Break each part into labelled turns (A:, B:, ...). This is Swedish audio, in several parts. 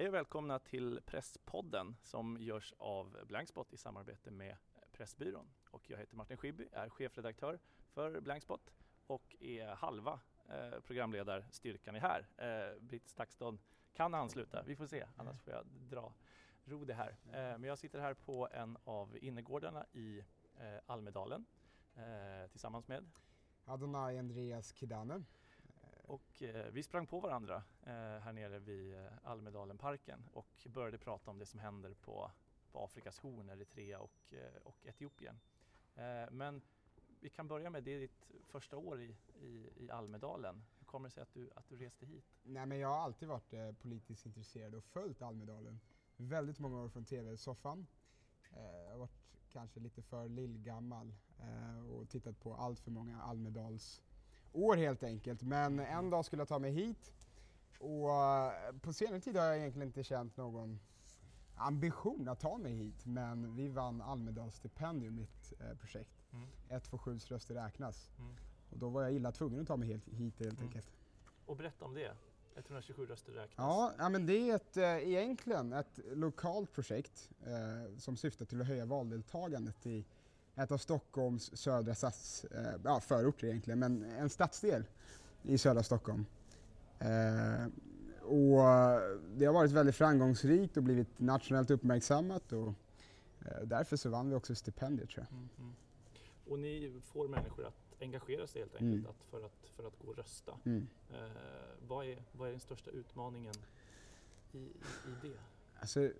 A: Hej och välkomna till Presspodden som görs av Blankspot i samarbete med Pressbyrån. Och jag heter Martin Schibbye, är chefredaktör för Blankspot och är halva eh, programledarstyrkan är här. Eh, Britt Stakston kan ansluta, vi får se, annars får jag dra ro det här. Eh, men jag sitter här på en av innergårdarna i eh, Almedalen eh, tillsammans med
B: Adonai Andreas Kidane.
A: Och eh, vi sprang på varandra eh, här nere vid eh, Almedalenparken och började prata om det som händer på, på Afrikas horn, Eritrea och, eh, och Etiopien. Eh, men vi kan börja med det är ditt första år i, i, i Almedalen. Hur kommer det sig att du, att du reste hit?
B: Nej, men jag har alltid varit eh, politiskt intresserad och följt Almedalen. Väldigt många år från TV-soffan. Eh, jag har varit kanske lite för lillgammal eh, och tittat på allt för många Almedals år helt enkelt. Men en dag skulle jag ta mig hit och eh, på senare tid har jag egentligen inte känt någon ambition att ta mig hit men vi vann Almedalsstipendium, mitt eh, projekt.
A: Mm.
B: Ett för sju röster räknas.
A: Mm.
B: Och då var jag illa tvungen att ta mig helt, hit helt
A: Mm.
B: enkelt.
A: Och berätta om det. 127 röster räknas.
B: Ja, ja men det är ett, eh, egentligen ett lokalt projekt eh, som syftar till att höja valdeltagandet i ett av Stockholms södra stads, eh, ja, förorter egentligen, men en stadsdel i södra Stockholm. Eh, och det har varit väldigt framgångsrikt och blivit nationellt uppmärksammat och eh, därför så vann vi också stipendiet tror jag.
A: Mm, mm. Och ni får människor att engagera sig helt enkelt
B: Mm.
A: att för, att, för att gå och rösta.
B: Mm.
A: Eh, vad, är, vad är den största utmaningen i, i, i det?
B: Alltså,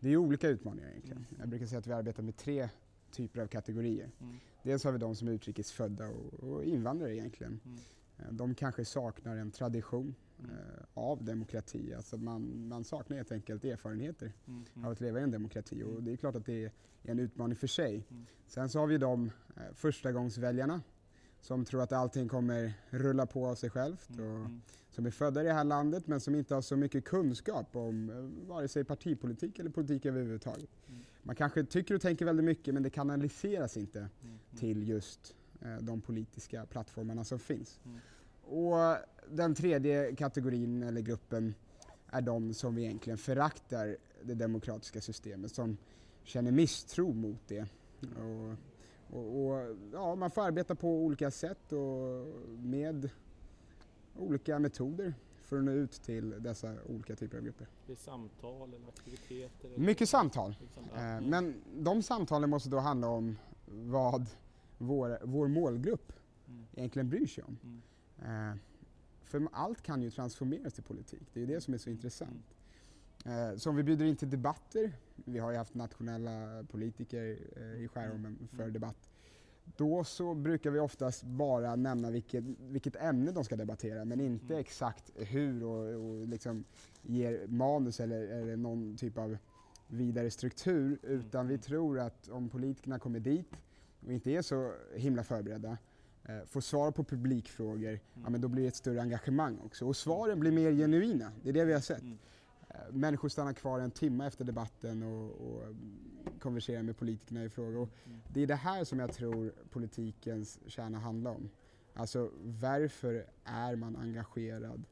B: det är olika utmaningar egentligen.
A: Mm.
B: Jag brukar säga att vi arbetar med tre typer av kategorier.
A: Mm.
B: Dels har vi de som är utrikesfödda och, och invandrare egentligen.
A: Mm.
B: De kanske saknar en tradition
A: Mm.
B: eh, av demokrati. Alltså man, man saknar helt enkelt erfarenheter
A: Mm.
B: av att leva i en demokrati och
A: Mm.
B: det är klart att det är en utmaning för sig.
A: Mm.
B: Sen så har vi de eh, förstagångsväljarna som tror att allting kommer rulla på av sig självt och som är födda i det här landet men som inte har så mycket kunskap om eh, vare sig partipolitik eller politik överhuvudtaget.
A: Mm.
B: Man kanske tycker och tänker väldigt mycket men det kanaliseras inte
A: Mm. Mm.
B: till just eh, de politiska plattformarna som finns.
A: Mm.
B: Och den tredje kategorin eller gruppen är de som egentligen föraktar det demokratiska systemet, som känner misstro mot det. Och, och, och, ja, man får arbeta på olika sätt och med olika metoder för att nå ut till dessa olika typer av grupper.
A: Det är samtal eller aktiviteter? Eller
B: Mycket samtal.
A: Liksom, mm.
B: Men de samtalen måste då handla om vad vår, vår målgrupp
A: Mm.
B: egentligen bryr sig om.
A: Mm.
B: Eh, För allt kan ju transformeras till politik, det är ju det som är så intressant. Eh, Så om vi bjuder in till debatter, vi har ju haft nationella politiker i Skärholmen för
A: Mm.
B: debatt, då så brukar vi oftast bara nämna vilket, vilket ämne de ska debattera men inte
A: Mm.
B: exakt hur och, och liksom ger manus eller, eller någon typ av vidare struktur utan vi
A: Mm.
B: tror att om politikerna kommer dit och inte är så himla förberedda eh, får svar på publikfrågor, ja, men då blir det ett större engagemang också. Och svaren blir mer genuina, det är det vi har sett.
A: Mm.
B: Människor stannar kvar en timme efter debatten och, och mm, konverserar med politikerna i fråga. Och
A: Mm.
B: det är det här som jag tror politikens kärna handlar om. Alltså varför är man engagerad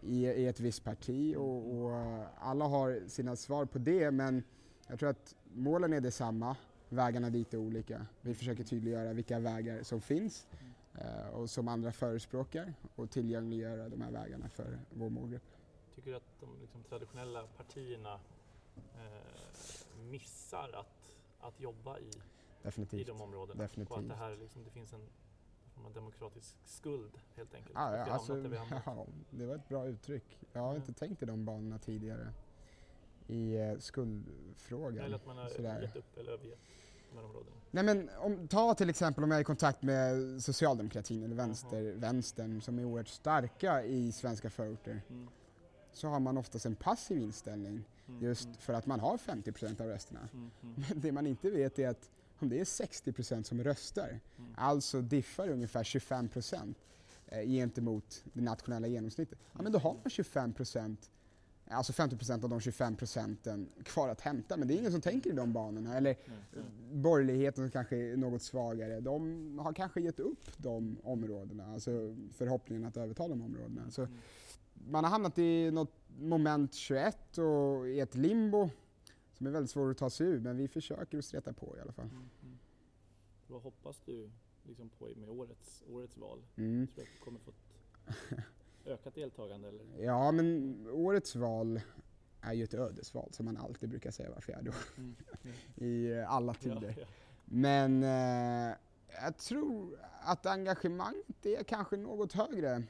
B: i, i ett visst parti och, och eh, alla har sina svar på det men jag tror att målen är detsamma, vägarna dit är olika. Vi försöker tydliggöra vilka vägar som finns eh, och som andra förespråkar och tillgängliggöra de här vägarna för vår målgrupp.
A: Tycker du att de liksom, traditionella partierna eh, missar att, att jobba i, i
B: Definitivt.
A: de områdena? Och att
B: Definitivt.
A: det här liksom, det finns en, form av demokratisk skuld helt enkelt? Vi
B: ja, alltså, ja, det var ett bra uttryck. Jag har
A: Ja.
B: inte tänkt i de banorna tidigare i eh, skuldfrågan.
A: Eller att man har
B: sådär.
A: gett upp eller övergett de här områdena?
B: Nej men om, ta till exempel om jag är i kontakt med socialdemokratin eller vänster, vänstern som är oerhört starka i svenska förorter
A: Mm.
B: Så har man oftast en passiv inställning
A: Mm.
B: just
A: Mm.
B: för att man har 50% av rösterna.
A: Mm. Mm.
B: Men det man inte vet är att om det är 60% som röstar,
A: Mm.
B: alltså diffar ungefär 25% eh, gentemot det nationella genomsnittet, ja men då har man 25%, alltså 50% av de 25% kvar att hämta. Men det är ingen som tänker i de banorna. Eller
A: Mm. Mm.
B: borgerligheten som kanske är något svagare, de har kanske gett upp de områdena, alltså förhoppningen att överta de områdena. Så
A: Mm.
B: Man har hamnat i något moment 21 och i ett limbo som är väldigt svårt att ta sig ur, men vi försöker att streta på i alla fall.
A: Mm, mm. Vad hoppas du liksom på med årets, årets val?
B: Mm.
A: Tror du att du kommer få ett ökat deltagande? Eller?
B: Ja, men årets val är ju ett ödesval som man alltid brukar säga var fjärde år
A: Mm.
B: i eh, alla
A: Ja,
B: tider.
A: ja.
B: Men eh, jag tror att engagemanget är kanske något högre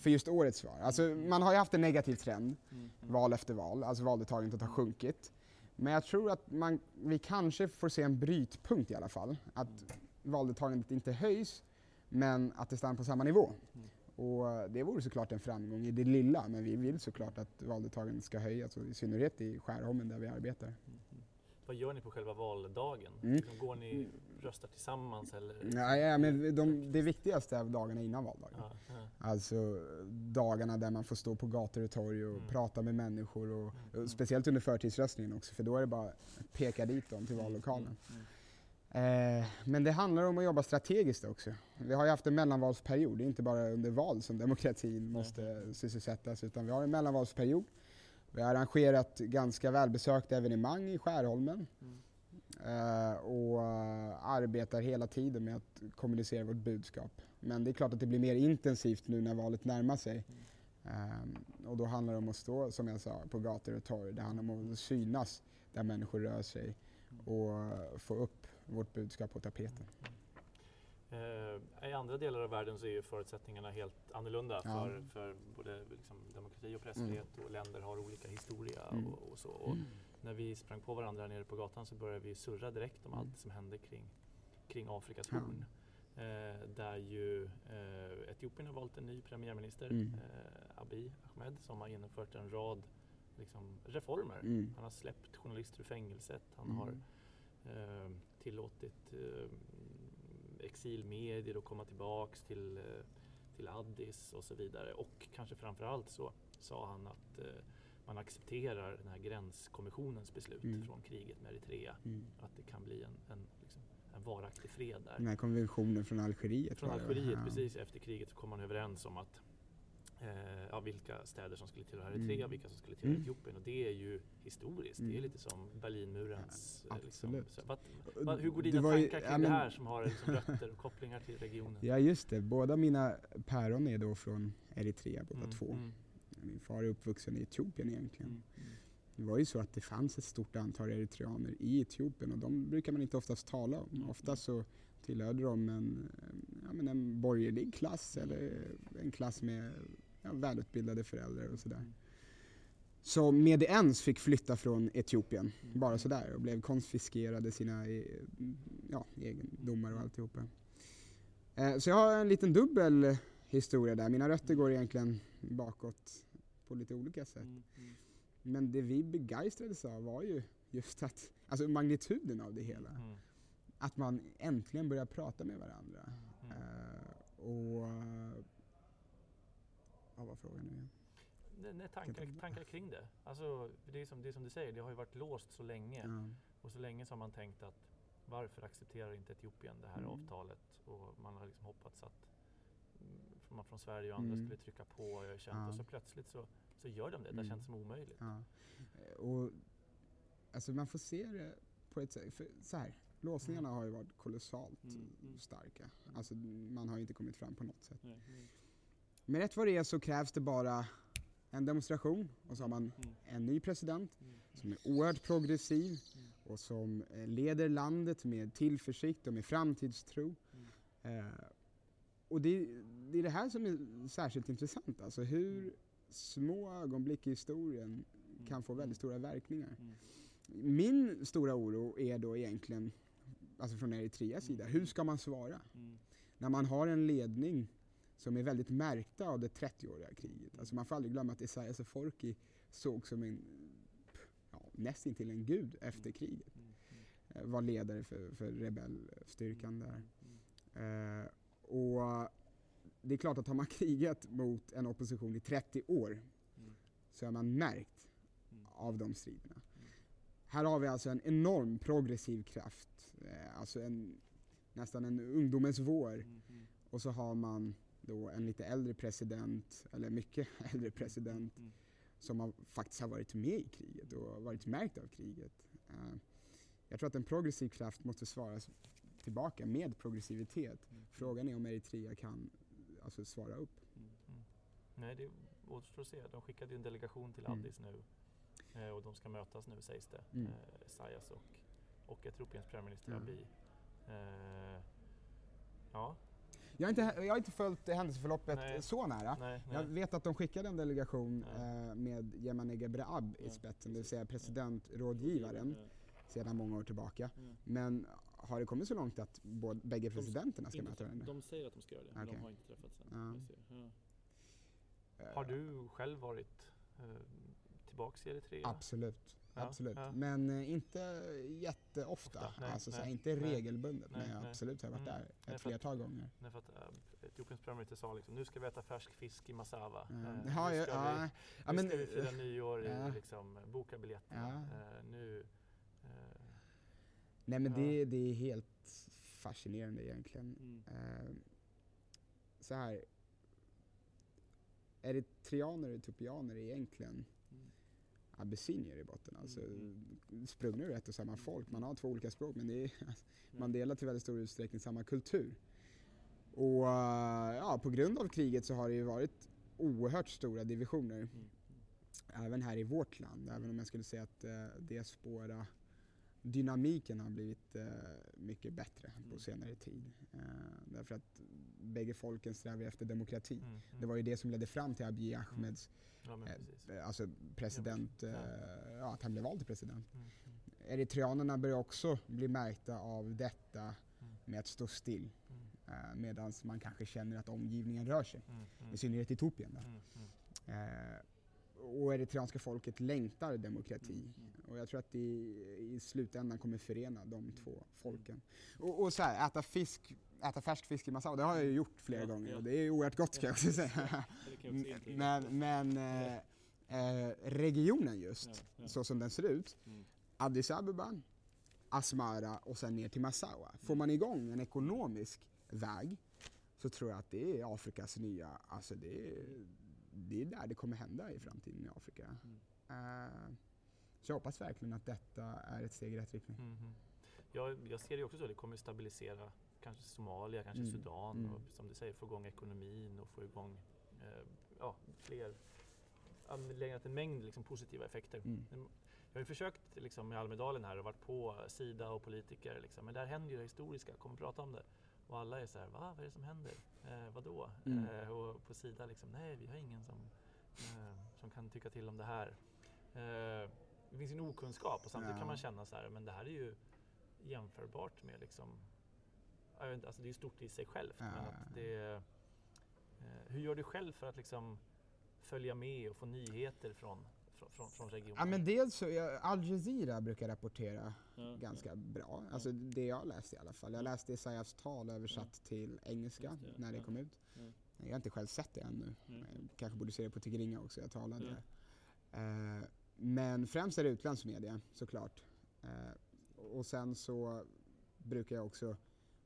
B: för just årets val. Alltså, man har ju haft en negativ trend
A: Mm, mm.
B: val efter val, alltså valdeltagandet har sjunkit. Men jag tror att man, vi kanske får se en brytpunkt i alla fall. Att valdeltagandet inte höjs, men att det stannar på samma nivå.
A: Mm.
B: Och det vore såklart en framgång i det lilla, men vi vill såklart att valdeltagandet ska höjas, i synnerhet i Skärholmen där vi arbetar.
A: Mm, mm. Vad gör ni på själva valdagen?
B: Mm.
A: Går ni röstar tillsammans eller?
B: Ja, ja, men de, det viktigaste är dagarna innan valdagen.
A: Ja, ja.
B: Alltså dagarna där man får stå på gator och torg och
A: Mm.
B: prata med människor och,
A: Mm.
B: och speciellt under förtidsröstningen också för då är det bara att peka dit dem till vallokalen.
A: Mm, mm.
B: Eh, men det handlar om att jobba strategiskt också. Vi har ju haft en mellanvalsperiod, det är inte bara under val som demokratin måste sysselsättas utan vi har en mellanvalsperiod. Vi har arrangerat ganska välbesökta evenemang i Skärholmen
A: Mm.
B: Eh, och eh, arbetar hela tiden med att kommunicera vårt budskap. Men det är klart att det blir mer intensivt nu när valet närmar sig. Ehm, och då handlar det om att stå, som jag sa, på gator och torg. Det handlar om att synas där människor rör sig och eh, få upp vårt budskap på tapeten.
A: I andra delar av världen så är ju förutsättningarna helt annorlunda
B: Ja.
A: för, för både liksom demokrati och pressfrihet och länder har olika historia
B: Mm.
A: och, och så. Och när vi sprang på varandra nere på gatan så började vi surra direkt om
B: Mm.
A: allt som hände kring, kring Afrikas horn. Eh, där ju eh, Etiopien har valt en ny premiärminister,
B: Mm.
A: eh, Abiy Ahmed, som har genomfört en rad liksom, reformer.
B: Mm.
A: Han har släppt journalister ur fängelset, han
B: Mm.
A: har eh, tillåtit eh, exilmedier att komma tillbaks till, eh, till Addis och så vidare. Och kanske framförallt så sa han att man accepterar den här gränskommissionens beslut
B: Mm.
A: från kriget med Eritrea.
B: Mm.
A: Att det kan bli en, en, liksom, en varaktig fred där.
B: Den här konventionen från Algeriet.
A: Från
B: det?
A: Algeriet
B: Ja.
A: precis efter kriget så kom man överens om att eh, ja, vilka städer som skulle tillhöra Eritrea,
B: Mm.
A: vilka som skulle tillhöra
B: Mm.
A: Etiopien. Och det är ju historiskt. Det är
B: Mm.
A: lite som Berlinmurens...
B: Ja,
A: eh, liksom, så, vad, vad, hur går dina
B: Det var ju-
A: tankar kring
B: ja,
A: det
B: men-
A: här som har liksom, rötter och kopplingar till regionen?
B: Ja just det, båda mina päron är då från Eritrea båda
A: Mm,
B: två.
A: Mm,
B: Min far är uppvuxen i Etiopien egentligen.
A: mm, mm.
B: Det var ju så att det fanns ett stort antal eritreaner i Etiopien och de brukar man inte oftast tala om.
A: Mm.
B: Oftast så tillhörde de en, ja, men en borgerlig klass eller en klass med ja, välutbildade föräldrar och sådär.
A: Mm.
B: Som med ens fick flytta från Etiopien,
A: Mm.
B: bara sådär, och blev konfiskerade sina eh, ja, egendomar och alltihopa. Eh, Så jag har en liten dubbel historia där. Mina rötter går egentligen bakåt på lite olika sätt.
A: Mm, mm,
B: Men det vi begeistrades av var ju just att, alltså magnituden av det hela.
A: mm,
B: Att man äntligen börjar prata med varandra.
A: mm.
B: Eh, och... eh, Vad var frågan nu igen?
A: Nej, tankar, tankar kring det. Alltså, det, är som, det är som du säger, det har ju varit låst så länge.
B: Ja.
A: Och så länge så har man tänkt att varför accepterar inte Etiopien det här
B: Mm.
A: avtalet? Och man har liksom hoppats att mm, man från Sverige och andra
B: Mm.
A: skulle trycka på och jag känt
B: Ja.
A: och så plötsligt så, så gör de det. Det
B: Mm.
A: känns som omöjligt.
B: Ja. Eh, Och, alltså man får se det på ett sätt, för så här, låsningarna har ju varit kolossalt
A: Mm, mm.
B: starka. Alltså man har ju inte kommit fram på något sätt.
A: Nej, nej.
B: Men rätt vad det är så krävs det bara en demonstration och så har man
A: Mm,
B: en ny president
A: mm,
B: som är oerhört progressiv
A: Mm.
B: och som eh, leder landet med tillförsikt och med framtidstro.
A: mm,
B: Eh, och det, det är det här som är särskilt intressant, alltså hur små ögonblick i historien kan få väldigt stora verkningar.
A: mm,
B: Min stora oro är då egentligen, alltså från Eritreas sida, hur ska man svara?
A: mm,
B: När man har en ledning som är väldigt märkta av det 30-åriga kriget. Alltså man får aldrig glömma att Isaias Afwerki såg som en, ja, nästintill en gud efter kriget.
A: mm, mm,
B: Eh, Var ledare för, för rebellstyrkan där.
A: mm,
B: Eh, och det är klart att har man krigat mot en opposition i 30 år
A: mm,
B: så är man märkt
A: mm.
B: av de striderna.
A: Mm.
B: Här har vi alltså en enorm progressiv kraft, eh, alltså en, nästan en ungdomens vår.
A: Mm, mm,
B: Och så har man då en lite äldre president, eller mycket äldre president,
A: Mm.
B: som har, faktiskt har varit med i kriget och varit märkt av kriget. Eh, jag tror att en progressiv kraft måste svara s- tillbaka med progressivitet.
A: Mm.
B: Frågan är om Eritrea kan alltså, svara upp.
A: Mm. Mm. Nej, det återstår att se. De skickade ju en delegation till
B: Mm.
A: Addis nu eh, och de ska mötas nu sägs det.
B: Mm.
A: Eh, Esaias och, och Etiopiens premiärminister
B: Ja.
A: Abiy. Eh, ja,
B: Jag har inte, jag har inte följt händelseförloppet
A: Nej.
B: så nära.
A: nej, nej.
B: Jag vet att de skickade en delegation eh, med Yemane Gebrab i spetsen, det vill säga presidentrådgivaren sedan många år tillbaka. Men har det kommit så långt att både, bägge
A: De-
B: presidenterna ska
A: Inte
B: möta varandra?
A: de säger att de ska göra det, men
B: Okej.
A: de har inte träffats än.
B: Ja.
A: Ja.
B: Eh,
A: Har du själv varit eh, tillbaks i Eritrea?
B: Absolut.
A: Ja,
B: Absolut.
A: ja.
B: Men eh, inte jätteofta.
A: Ofta, nej,
B: alltså,
A: nej,
B: inte
A: nej.
B: regelbundet.
A: Nej,
B: men absolut har jag varit
A: Mm.
B: där
A: Nej,
B: ett
A: för att-
B: flertal gånger.
A: Nej, för att äh, Etiopiens premiärminister sa liksom, nu ska vi äta färsk fisk i Massawa.
B: Ja.
A: Eh,
B: Ja,
A: nu ska
B: ja.
A: vi,
B: Ja,
A: nu
B: men,
A: ska vi fira
B: eh,
A: nyår, i,
B: ja.
A: liksom, boka biljetterna.
B: Ja.
A: Eh, nu, eh,
B: Nej men
A: Ja.
B: det, det är helt fascinerande egentligen.
A: mm,
B: Eh, så här. Eritreaner och etiopianer egentligen
A: mm,
B: abessinier i botten. Alltså
A: Mm,
B: sprungna ur ett och samma folk. Man har två olika språk men det är,
A: mm.
B: man delar till väldigt stor utsträckning samma kultur. Och eh, ja, på grund av kriget så har det ju varit oerhört stora divisioner.
A: Mm,
B: Även här i vårt land. Även om jag skulle säga att eh, diaspora dynamiken har blivit eh, mycket bättre på
A: Mm.
B: senare tid. Eh, därför att bägge folken strävar efter demokrati.
A: mm, mm.
B: Det var ju det som ledde fram till Abiy Ahmeds,
A: ja,
B: eh, eh, alltså president,
A: Ja.
B: eh, ja, att han blev vald till president.
A: Mm, mm,
B: Eritreanerna börjar också bli märkta av detta
A: Mm.
B: med att stå still.
A: mm,
B: Eh, Medan man kanske känner att omgivningen rör sig.
A: mm, mm,
B: I synnerhet Etiopien. Då.
A: Mm, mm,
B: och eritreanska folket längtar demokrati.
A: mm, mm.
B: Och jag tror att det i, slutändan kommer förena de två folken. Och, och så här, äta fisk, äta färsk fisk i Massawa, det har jag ju gjort flera
A: Ja,
B: gånger
A: ja.
B: och det är ju oerhört gott ska jag också säga.
A: Intyga.
B: men men eh, eh, regionen just,
A: ja.
B: så som den ser ut,
A: Mm,
B: Addis Abeba, Asmara och sen ner till Massawa. Får man igång en ekonomisk väg så tror jag att det är Afrikas nya, alltså det är, det är där det kommer hända i framtiden i Afrika.
A: Mm.
B: Eh, så jag hoppas verkligen att detta är ett steg i rätt riktning.
A: mm. Jag, jag ser det också så, det kommer stabilisera kanske Somalia, kanske
B: Mm,
A: Sudan
B: mm.
A: och som du säger få igång ekonomin och få igång eh, ja, fler, lägga en mängd liksom, positiva effekter.
B: Mm.
A: Jag har ju försökt liksom, med Almedalen här och varit på Sida och politiker liksom, men där händer ju det historiska, kommer prata om det. Och alla är så här, va? Vad är det som händer? Eh, vadå?
B: Mm.
A: Eh, och på Sida liksom, nej vi har ingen som, eh, som kan tycka till om det här. Eh, det finns en okunskap och samtidigt
B: Ja.
A: kan man känna så här, men det här är ju jämförbart med liksom, jag vet inte, alltså det är ju stort i sig självt. Men
B: Ja.
A: att det, eh, hur gör du själv för att liksom följa med och få nyheter från, från, från, från regionen?
B: Ja men dels så, ja, Al Jazeera brukar rapportera
A: Ja,
B: ganska bra, alltså det jag läste i alla fall. Jag läste Esaias tal översatt till engelska
A: det,
B: när det kom ut.
A: Ja.
B: Jag har inte själv sett det ännu.
A: Mm.
B: Jag kanske borde se det på Tigrinja också, jag talade där. Eh, men främst är det utländsk media såklart. Eh, och sen så brukar jag också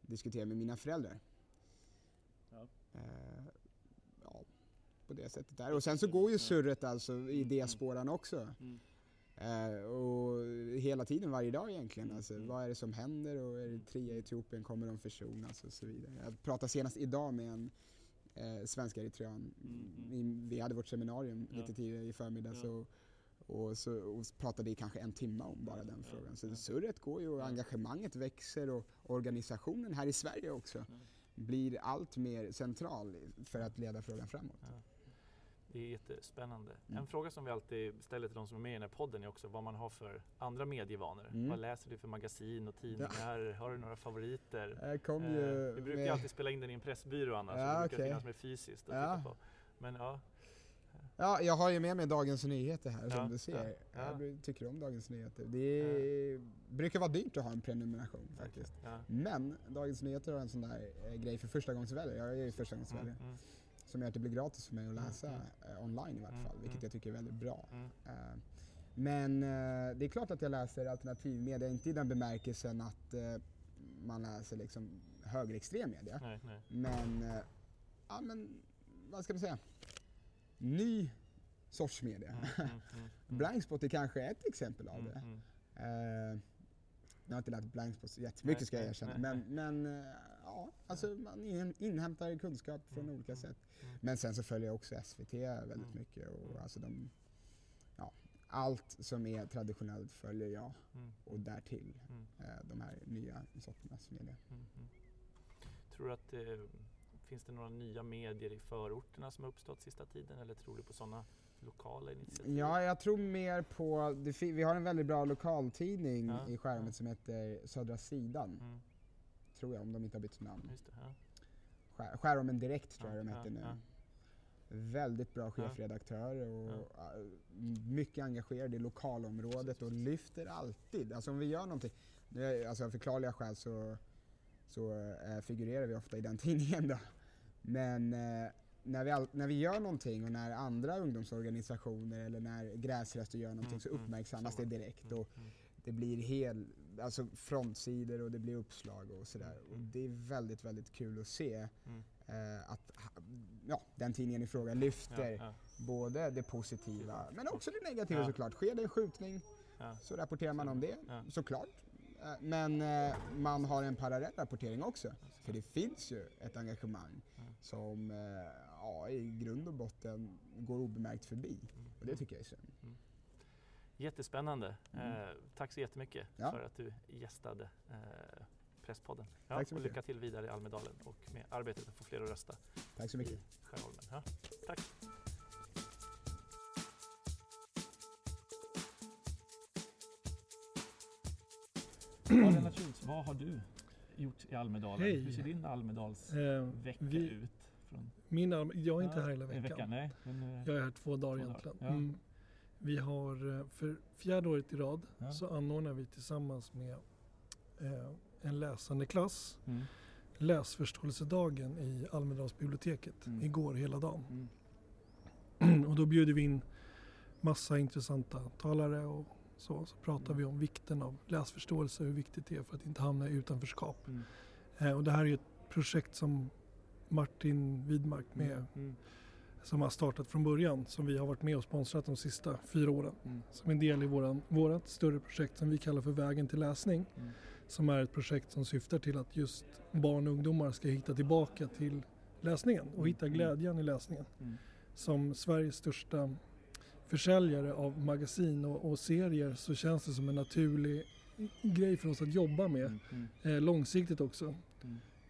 B: diskutera med mina föräldrar.
A: Ja.
B: Ja, på det sättet där. Och sen så går ju surret alltså i
A: Mm,
B: också.
A: Mm.
B: Eh, och hela tiden, varje dag egentligen.
A: Mm,
B: Alltså, vad är det som händer och Eritrea, Etiopien, kommer de försonas och så vidare. Jag pratade senast idag med en eh, svensk eritrean.
A: Mm,
B: Vi, vi hade vårt seminarium
A: Ja.
B: lite tidigare i förmiddags
A: Ja.
B: och, och, så, och pratade i kanske en timme om bara den
A: Ja,
B: frågan. Så surret går ju och engagemanget växer och organisationen här i Sverige också blir allt mer central för att leda frågan framåt.
A: Ja. Det är jättespännande.
B: Mm.
A: En fråga som vi alltid ställer till de som är med i den här podden är också vad man har för andra medievanor.
B: Mm.
A: Vad läser du för magasin och tidningar? Har du några favoriter?
B: Jag kom
A: Eh, vi brukar
B: med-
A: alltid spela in den i en pressbyrå annars.
B: Ja,
A: det brukar
B: okej.
A: finnas med fysiskt att
B: Ja.
A: titta på. Men ja,
B: Ja, jag har ju med mig Dagens Nyheter här
A: Ja,
B: som du ser.
A: ja, ja.
B: Jag tycker om Dagens Nyheter. Det är, brukar vara dyrt att ha en prenumeration faktiskt.
A: ja.
B: Men Dagens Nyheter har en sån där eh, grej för förstagångsväljare, jag är ju förstagångsväljare,
A: Mm, mm,
B: som gör att det blir gratis för mig att
A: Mm,
B: läsa
A: mm.
B: eh, online i vart
A: Mm,
B: fall, vilket jag tycker är väldigt bra. Eh, men eh, det är klart att jag läser alternativmedia, inte i den bemärkelsen att eh, man läser liksom högerextrem media.
A: Nej, nej.
B: Men eh, ja men, vad ska man säga, ny sorts media.
A: Mm, mm, mm.
B: Blankspot är kanske ett exempel av det.
A: mm.
B: Eh, jag har inte lärt Blankspot så jättemycket
A: Nej,
B: ska jag erkänna. Men, men ja, alltså man in, inhämtar kunskap från
A: Mm,
B: olika sätt.
A: mm.
B: Men sen så följer jag också SVT väldigt
A: Mm.
B: mycket. Och alltså de, ja, allt som är traditionellt följer jag och därtill eh, de här nya sorternas media.
A: Tror du att det finns det några nya medier i förorterna som har uppstått sista tiden eller tror du på sådana lokala initiativ?
B: Ja, jag tror mer på, vi har en väldigt bra lokaltidning
A: Ja,
B: i skärgården
A: ja.
B: som heter Södra Sidan,
A: Mm,
B: tror jag, om de inte har bytt namn.
A: just det, ja.
B: Skär, Skärholmen Direkt tror
A: Ja,
B: jag de heter nu. Väldigt bra chefredaktör och mycket engagerad i lokalområdet och lyfter alltid. Alltså om vi gör någonting, nu alltså av förklarliga skäl så, så eh, figurerar vi ofta i den tidningen då. Men eh, när, vi all, när vi gör någonting och när andra ungdomsorganisationer eller när gräsröster gör någonting
A: Mm,
B: så
A: mm,
B: uppmärksammas
A: samma.
B: det direkt.
A: Mm,
B: Och
A: mm.
B: det blir hel, alltså frontsidor och det blir uppslag och sådär. Och
A: Mm.
B: det är väldigt, väldigt kul att se
A: Mm.
B: eh, att ja, den tidningen i fråga lyfter
A: Ja, ja,
B: både det positiva men också det negativa såklart. Sker det en skjutning så rapporterar man om det såklart. Eh, Men eh, man har en parallell rapportering också. För det finns ju ett engagemang som eh, ja, i grund och botten går obemärkt förbi.
A: Mm,
B: Och det tycker jag är synd.
A: Jättespännande.
B: Mm.
A: Eh, tack så jättemycket
B: Ja.
A: för att du gästade eh, Presspodden. Ja,
B: Tack så
A: och lycka till vidare i Almedalen och med arbetet att få fler att rösta
B: Tack så mycket.
A: i Skärholmen. Ja, tack. Ja, Lennart Schultz, vad har du gjort i Almedalen?
C: Hej.
A: Hur ser din Almedalsvecka
C: Eh, vi,
A: ut? Från,
C: min jag är inte här hela
A: i
C: veckan.
A: Nej, men, eh,
C: Jag är här två dagar
A: Två dagar,
C: egentligen.
A: ja.
C: Mm. Vi har eh, för fjärde året i rad
A: Ja.
C: så anordnar vi tillsammans med eh, en läsande klass
A: mm,
C: läsförståelsedagen i Almedalsbiblioteket
A: Mm.
C: igår hela dagen.
A: mm,
C: och då bjuder vi in massa intressanta talare och så, så pratar
A: Mm.
C: vi om vikten av läsförståelse och hur viktigt det är för att inte hamna i utanförskap.
A: mm,
C: Eh, och det här är ett projekt som Martin Widmark med
A: mm,
C: som har startat från början som vi har varit med och sponsrat de sista fyra åren.
A: mm,
C: Som en del i våran, vårat större projekt som vi kallar för Vägen till läsning.
A: mm.
C: Som är ett projekt som syftar till att just barn och ungdomar ska hitta tillbaka till läsningen och hitta
A: Mm.
C: glädjen i läsningen.
A: Mm.
C: Som Sveriges största försäljare av magasin och, och serier så känns det som en naturlig grej för oss att jobba med.
A: Mm, mm,
C: Eh, långsiktigt också.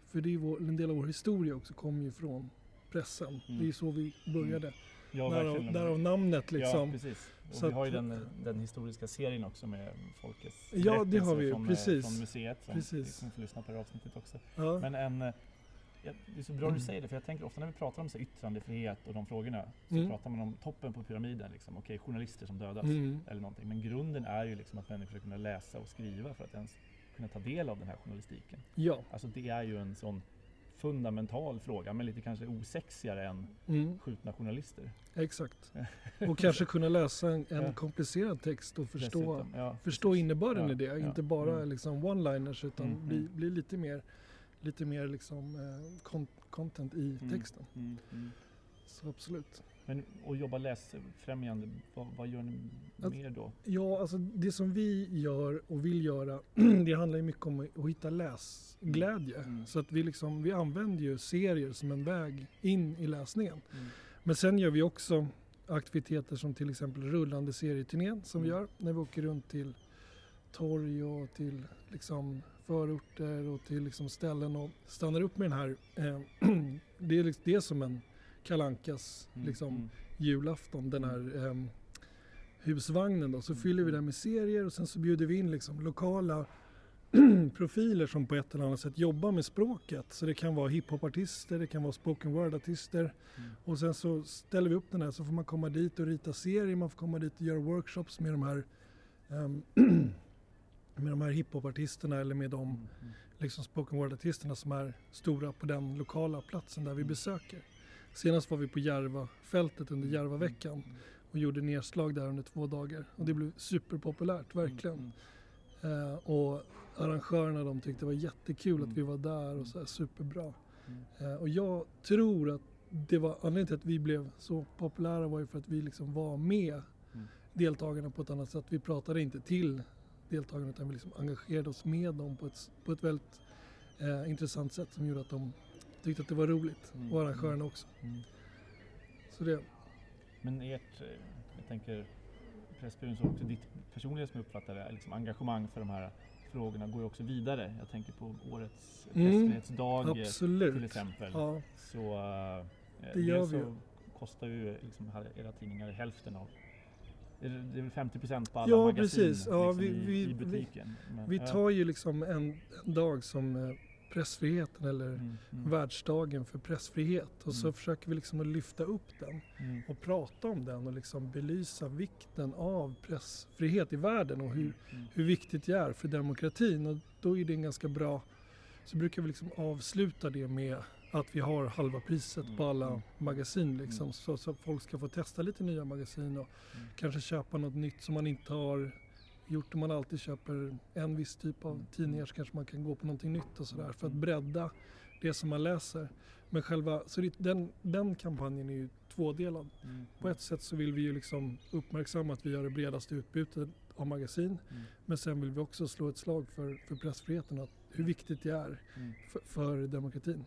C: För det är vår, en del av vår historia också kommer ju från pressen.
A: Mm.
C: Det är så vi började.
A: Ja,
C: därav, därav namnet liksom.
A: Ja, precis. Och
C: Så
A: vi har ju den, den historiska serien också med Folkets
C: Ja, det har vi
A: från, eh,
C: precis.
A: från museet. Som
C: Precis.
A: Vi kommer få lyssna på det avsnittet också.
C: Ja.
A: Men en, eh, det är så bra
C: Mm.
A: du säger det, för jag tänker ofta när vi pratar om så yttrandefrihet och de frågorna så
C: Mm.
A: pratar man om toppen på pyramiden. Liksom. Okej, journalister som dödas
C: Mm.
A: eller någonting. Men grunden är ju liksom att människor ska kunna läsa och skriva för att ens kunna ta del av den här journalistiken.
C: ja.
A: Alltså det är ju en sån fundamental fråga, men lite kanske osexigare än
C: Mm.
A: skjutna journalister.
C: Exakt. Och kanske kunna läsa en, en
A: Ja.
C: komplicerad text och förstå,
A: Dessutom, ja,
C: förstå
A: precis.
C: innebörden
A: Ja,
C: i det. Inte bara
A: mm.
C: liksom one-liners utan
A: Mm,
C: bli,
A: mm.
C: bli lite mer, lite mer liksom, eh, con- content i
A: Mm.
C: texten.
A: Mm, mm.
C: Så absolut.
A: Men att jobba läsfrämjande, vad, vad gör ni
C: Att-
A: mer då?
C: Ja, alltså det som vi gör och vill göra, det handlar ju mycket om att hitta läsglädje.
A: Mm.
C: Så att vi, liksom, vi använder ju serier som en väg in i läsningen.
A: Mm.
C: Men sen gör vi också aktiviteter som till exempel rullande serieturnén som vi
A: Mm.
C: gör när vi åker runt till torg och till liksom förorter och till liksom ställen och stannar upp med den här. Eh, det, är liksom, det som en kalankas
A: Mm,
C: liksom,
A: mm,
C: julafton, den här ehm, husvagnen då. Så
A: Mm,
C: fyller vi
A: mm.
C: den med serier och sen så bjuder vi in liksom lokala profiler som på ett eller annat sätt jobbar med språket. Så det kan vara hiphopartister, det kan vara spoken word-artister.
A: Mm.
C: Och sen så ställer vi upp den här så får man komma dit och rita serier, man får komma dit och göra workshops med de här ehm, med de här hiphopartisterna eller med de
A: mm, mm.
C: liksom spoken word-artisterna som är stora på den lokala platsen där vi
A: Mm.
C: besöker. Senast var vi på Järvafältet under Järvaveckan
A: Mm,
C: och gjorde nedslag där under två dagar. Och det blev superpopulärt, verkligen.
A: Mm,
C: Eh, och arrangörerna de tyckte det var jättekul
A: Mm.
C: att vi var där och så här, superbra. Mm. Eh, och jag tror att det var anledningen till att vi blev så populära var ju för att vi liksom var med mm. deltagarna på ett annat sätt. Vi pratade inte till deltagarna utan vi liksom engagerade oss med dem på ett, på ett väldigt eh, intressant sätt som gjorde att de tyckte att det var roligt mm. och arrangörerna mm. också. Mm. Så det.
A: Men ert, eh, jag tänker Pressbyrån så också ditt personliga som jag uppfattar det, liksom engagemang för de här frågorna går ju också vidare. Jag tänker på årets mm, pressfrihetsdag
C: absolut.
A: till exempel.
C: Ja.
A: Så uh, det gör vi så kostar ju liksom era tidningar hälften av det är väl 50 procent på alla
C: ja,
A: magasin
C: precis. Ja,
A: liksom,
C: vi,
A: i, i butiken.
C: Men, vi tar ju liksom en, en dag som eh, pressfriheten eller mm, mm. världsdagen för pressfrihet och mm. så försöker vi liksom att lyfta upp den mm. och prata om den och liksom belysa vikten av pressfrihet i världen och hur, mm, mm. hur viktigt det är för demokratin och då är det en ganska bra så brukar vi liksom avsluta det med att vi har halva priset på alla magasin liksom så, så att folk ska få testa lite nya magasin och kanske köpa något nytt som man inte har gjort om man alltid köper en viss typ av mm. tidningar så kanske man kan gå på någonting nytt och sådär för att mm. bredda det som man läser. Men själva, så det, den, den kampanjen är ju tvådelad. Mm. På ett sätt så vill vi ju liksom uppmärksamma att vi har det bredaste utbudet av magasin. Mm. Men sen vill vi också slå ett slag för, för pressfriheten, att hur viktigt det är mm. för, för, demokratin.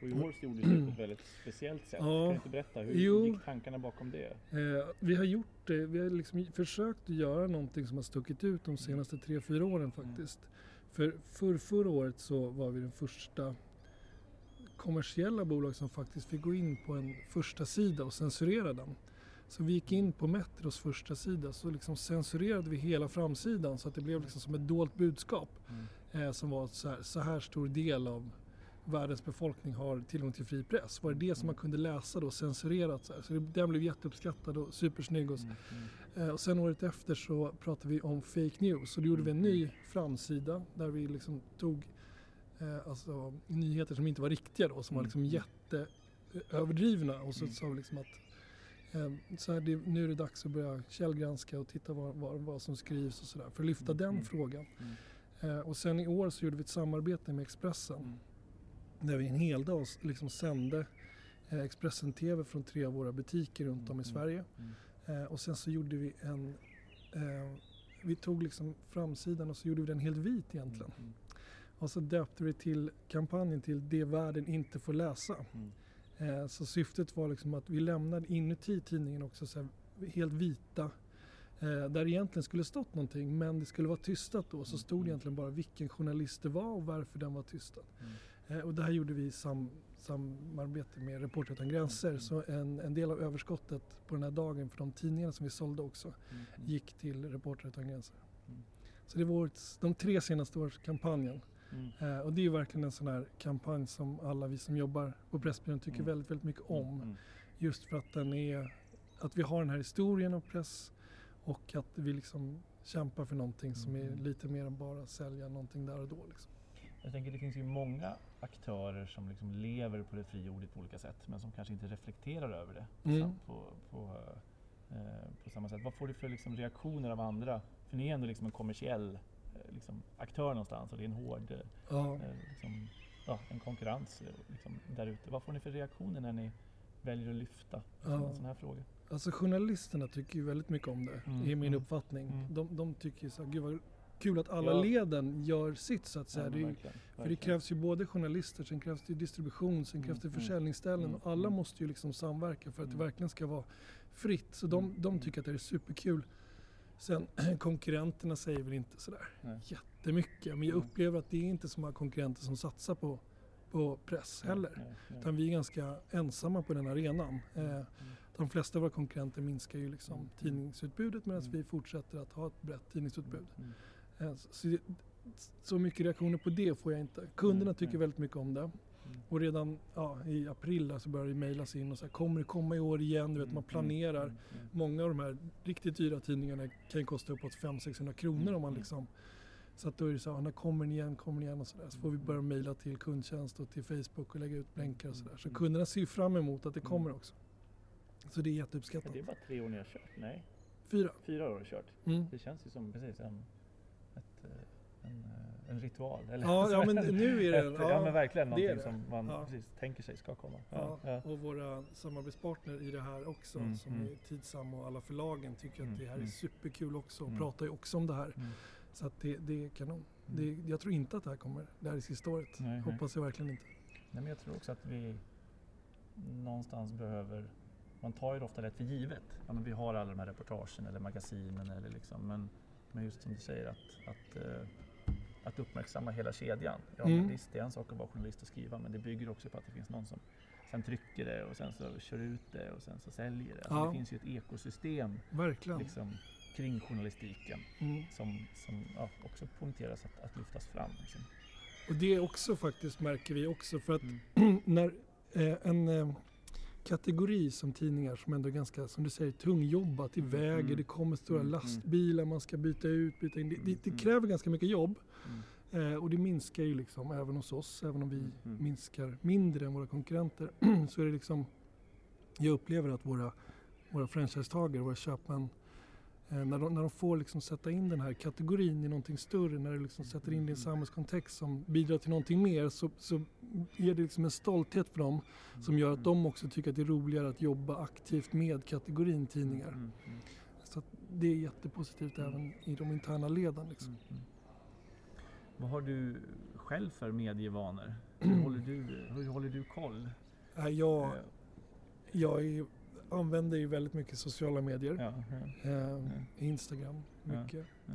A: Och i år så gjorde det på ett väldigt speciellt sätt. Ja. Kan du inte berätta, hur jo. gick tankarna bakom det?
C: Eh, vi har gjort det, vi har liksom försökt göra någonting som har stuckit ut de senaste tre, fyra åren faktiskt. Mm. För, för förra året så var vi den första kommersiella bolag som faktiskt fick gå in på en första sida och censurera den. Så vi gick in på Metros första sida så liksom censurerade vi hela framsidan så att det blev liksom som ett dolt budskap. Mm. Eh, som var så här, så här stor del av världens befolkning har tillgång till fri press. Var det det som man kunde läsa då censurerat? Så, så det, den blev jätteuppskattad och supersnygg. Och, mm, mm. Eh, och sen året efter så pratade vi om fake news och då gjorde vi en ny framsida där vi liksom tog eh, alltså, nyheter som inte var riktiga då, som var liksom jätteöverdrivna och så sa vi liksom att eh, så här, det, nu är det dags att börja källgranska och titta vad, vad, vad som skrivs och sådär för att lyfta den frågan. Eh, och sen i år så gjorde vi ett samarbete med Expressen där vi en hel dag liksom sände eh, Expressen TV från tre av våra butiker runt om i mm, Sverige. Mm. Eh, och sen så gjorde vi en, eh, vi tog liksom framsidan och så gjorde vi den helt vit egentligen. Mm. Och så döpte vi till kampanjen till Det världen inte får läsa. Eh, så syftet var liksom att vi lämnade inuti tidningen också så här, helt vita Eh, där egentligen skulle stått någonting men det skulle vara tystat då. Så stod det egentligen bara vilken journalist det var och varför den var tystad. Mm. Eh, och det här gjorde vi i sam, samarbete med Reporter utan gränser. Mm. Så en, en, del av överskottet på den här dagen för de tidningarna som vi sålde också mm. gick till Reporter utan gränser. Mm. Så det var de tre senaste års kampanjen. Mm. Eh, och det är verkligen en sån här kampanj som alla vi som jobbar på Pressbyrån tycker mm. väldigt, väldigt mycket om. Mm. Just för att den är, att vi har den här historien av press och att vi liksom kämpar för någonting som är lite mer än bara sälja någonting där och då. Liksom.
A: Jag tänker det finns ju många aktörer som liksom lever på det fria ordet på olika sätt men som kanske inte reflekterar över det mm. på, på, eh, på, samma sätt. Vad får du för liksom reaktioner av andra? För ni är ändå liksom en kommersiell eh, liksom, aktör någonstans och det är en hård eh, ja. Eh, liksom, ja, en konkurrens liksom, där ute. Vad får ni för reaktioner när ni väljer att lyfta ja. en sån här fråga?
C: Alltså journalisterna tycker ju väldigt mycket om det, mm. i min mm. uppfattning. Mm. De, de tycker så här, gud vad kul att alla ja. leden gör sitt så att säga. Ja, det, verkligen, för det krävs ju både journalister, sen krävs det distribution, sen krävs det mm, mm, försäljningsställen mm, och alla måste ju liksom samverka för att det verkligen ska vara fritt. Så de, de tycker att det är superkul. Sen konkurrenterna säger väl inte sådär Nej. jättemycket men jag upplever att det är inte så många konkurrenter som satsar på, på press heller. Nej, nej, Utan vi är ganska ensamma på den arenan. Eh, de flesta av våra konkurrenter minskar ju liksom tidningsutbudet medan vi fortsätter att ha ett brett tidningsutbud. Eh, så, så mycket reaktioner på det får jag inte. Kunderna tycker väldigt mycket om det. Mm. Och redan ja, i april så börjar det mejlas in och så här, kommer det komma i år igen? Du vet, man mm, planerar. Mm, Många av de här riktigt dyra tidningarna kan ju kosta uppåt 500-600 kronor om man liksom så att då är det så här, när kommer den igen, kommer den igen och sådär. Så får vi börja mejla till kundtjänst och till Facebook och lägga ut blänkar och sådär. Så kunderna ser ju fram emot att det kommer också. Så det är jätteuppskattat.
A: Det är bara tre år ni har kört? Nej?
C: Fyra.
A: Fyra år har kört. Mm. Det känns ju som precis en en, ritual. Eller?
C: Ja, ja, men nu är det...
A: Ja,
C: ja,
A: men verkligen
C: det
A: någonting
C: det.
A: som man
C: Ja.
A: precis tänker sig ska komma.
C: Ja, och våra samarbetspartner i det här också,
A: Mm,
C: som
A: mm.
C: är Tidsam och alla förlagen, tycker
A: Mm,
C: att det här är
A: mm.
C: superkul också och
A: Mm.
C: pratar ju också om det här.
A: Mm.
C: Så att det, det är kanon. Det, jag tror inte att det här kommer, det här är sista året.
A: Nej, nej.
C: Hoppas jag verkligen inte.
A: Nej, men jag tror också att vi någonstans behöver, man tar ju det ofta lätt för givet. Ja, men vi har alla de här reportagen eller magasinen eller liksom, men, men just som du säger att, att, eh, att uppmärksamma hela kedjan. Ja,
C: Mm.
A: visst, det är en sak att vara journalist och skriva, men det bygger också på att det finns någon som sen trycker det och sen så kör ut det och sen så säljer det. Alltså,
C: Ja.
A: Det finns ju ett ekosystem
C: Verkligen.
A: liksom, kring journalistiken
C: Mm.
A: som, som ja, också poängteras att, att lyftas fram. Liksom.
C: Och det är också faktiskt, märker vi också, för att
A: Mm.
C: när eh, en eh, kategori som tidningar som ändå är ganska, som du säger, tungjobbat, det väger,
A: Mm.
C: det kommer stora
A: Mm,
C: lastbilar, man ska byta ut, byta in. Det, det, det
A: Mm.
C: kräver ganska mycket jobb
A: Mm.
C: eh, och det minskar ju liksom även hos oss, även om vi
A: Mm,
C: minskar mindre än våra konkurrenter, så är det liksom, jag upplever att våra, våra franchisetagare, våra köpmän, när, de, när de får liksom sätta in den här kategorin i någonting större, när de liksom sätter in det i en samhällskontext som bidrar till någonting mer, så, så ger det liksom en stolthet för dem som gör att de också tycker att det är roligare att jobba aktivt med kategorin tidningar.
A: Mm, mm,
C: Så det är jättepositivt även i de interna leden. Liksom.
A: mm, mm. Vad har du själv för medievanor? Hur håller du, hur håller du koll?
C: Jag,
A: Eh,
C: jag är, använder ju väldigt mycket sociala medier.
A: Ja, ja,
C: Eh, Instagram
A: Ja,
C: mycket.
A: ja.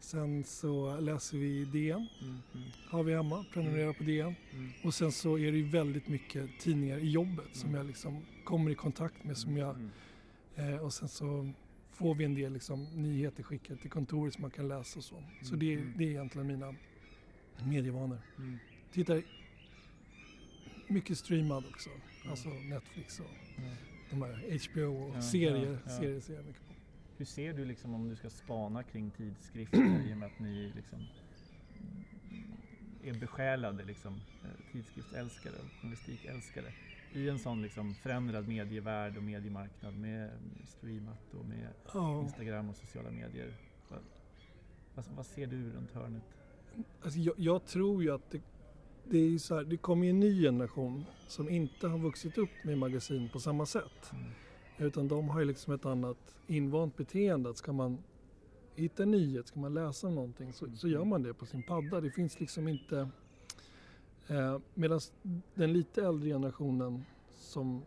C: Sen så läser vi DN,
A: mm, mm,
C: har vi hemma, prenumererar på DN.
A: mm,
C: Och sen så är det ju väldigt mycket tidningar i jobbet som
A: Mm.
C: jag liksom kommer i kontakt med. Som jag,
A: mm,
C: eh, och sen så får vi en del liksom nyheter skickade till kontoret som man kan läsa och så. Så det,
A: Mm.
C: det är egentligen mina medievanor.
A: mm,
C: Tittar mycket streamad också. Alltså Netflix och
A: mm.
C: De här HBO och
A: Ja,
C: serier.
A: ja, ja.
C: Serier ser jag mycket på.
A: Hur ser du liksom om du ska spana kring tidskrifter i och med att ni liksom är besjälade liksom, eh, tidskriftsälskare och journalistikälskare i en sån liksom förändrad medievärld och mediemarknad med streamat och med
C: Ja,
A: Instagram och sociala medier. Vad, vad, vad ser du runt hörnet?
C: alltså jag, jag tror ju att det, det är så här, det kommer ju en ny generation som inte har vuxit upp med magasin på samma sätt.
A: Mm.
C: Utan de har ju liksom ett annat invant beteende. Att ska man hitta en nyhet, ska man läsa om någonting så, så gör man det på sin padda. Det finns liksom inte... Eh, Medan den lite äldre generationen som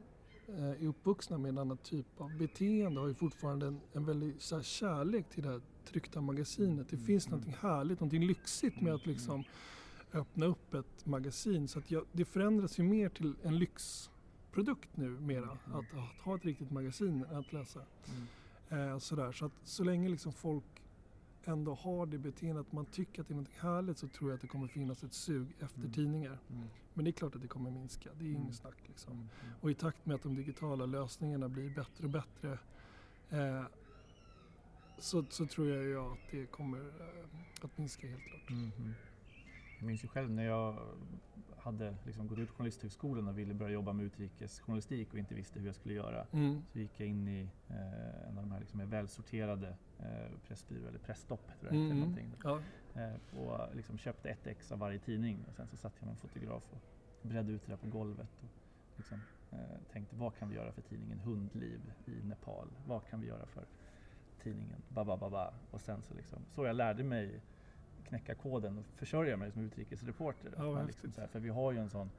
C: eh, är uppvuxna med en annan typ av beteende har ju fortfarande en, en väldig så här, kärlek till det här tryckta magasinet. Det
A: Mm,
C: finns
A: mm.
C: någonting härligt, någonting lyxigt med att
A: Mm,
C: liksom öppna upp ett magasin. Så att jag, det förändras ju mer till en lyxprodukt nu mera.
A: Mm.
C: Att, att ha ett riktigt magasin att läsa.
A: Mm.
C: Eh, sådär. Så att så länge liksom folk ändå har det beteendet att man tycker att det är något härligt så tror jag att det kommer finnas ett sug efter
A: Mm.
C: tidningar.
A: Mm.
C: Men det är klart att det kommer minska, det är
A: Mm.
C: inget snack liksom.
A: Mm.
C: Och i takt med att de digitala lösningarna blir bättre och bättre eh, så, så tror jag ju att det kommer eh, att minska helt klart.
A: Jag minns ju själv när jag hade liksom gått ut Journalisthögskolan och ville börja jobba med utrikesjournalistik och inte visste hur jag skulle göra.
C: Mm.
A: Så gick jag in i eh, en av de här liksom välsorterade eh, Pressbyrå eller Pressstopp tror jag
C: Mm.
A: eller någonting.
C: Ja,
A: Eh, och liksom köpte ett ex av varje tidning och sen så satt jag med en fotograf och bredde ut det där på golvet. Och liksom, eh, tänkte vad kan vi göra för tidningen Hundliv i Nepal? Vad kan vi göra för tidningen Babababa? Och sen så liksom, så jag lärde mig knäcka koden och försörja mig som utrikesreporter.
C: Ja,
A: så här, för vi har ju en sån,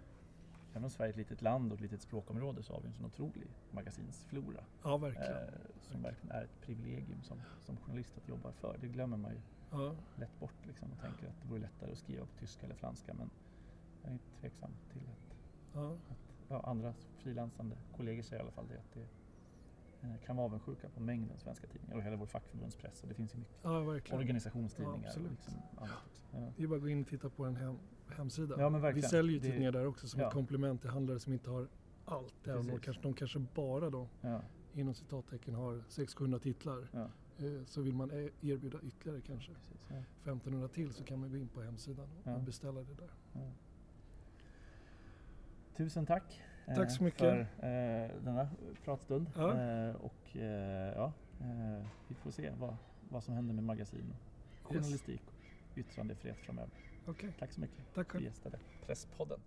A: även om Sverige är ett litet land och ett litet språkområde så har vi en sån otrolig magasinsflora.
C: ja verkligen.
A: Eh, som verkligen är ett privilegium som, som journalist att jobba för. Det glömmer man ju
C: Ja.
A: lätt bort liksom och tänker att det vore lättare att skriva på tyska eller franska men jag är tveksam till att, att andra frilansande kollegor säger i alla fall det att det kan vara avundsjuka på mängden svenska tidningar och hela vår fackförbundspress och det finns ju mycket
C: ja, verkligen.
A: organisationstidningar.
C: Ja,
A: liksom. Ja.
C: Det är bara att gå in och titta på en hem, hemsida.
A: Ja, men
C: Vi
A: verkligen.
C: säljer ju
A: Det-
C: tidningar där också som
A: ja.
C: ett komplement till handlare som inte har allt. Även om kanske, de kanske bara då
A: Ja,
C: inom citattecken har 600 titlar.
A: ja,
C: Eh, Så vill man e- erbjuda ytterligare kanske
A: precis. Ja,
C: 1500 till så kan man gå in på hemsidan och beställa det där.
A: Tusen tack, eh,
C: Tack så mycket.
A: för eh, denna pratstund.
C: Ja.
A: Eh, och eh, ja, eh, vi får se vad, vad som händer med magasin och
C: Yes.
A: journalistik och yttrandefrihet framöver.
C: Okej,
A: Tack så mycket
C: tack själv.
A: gästade Presspodden.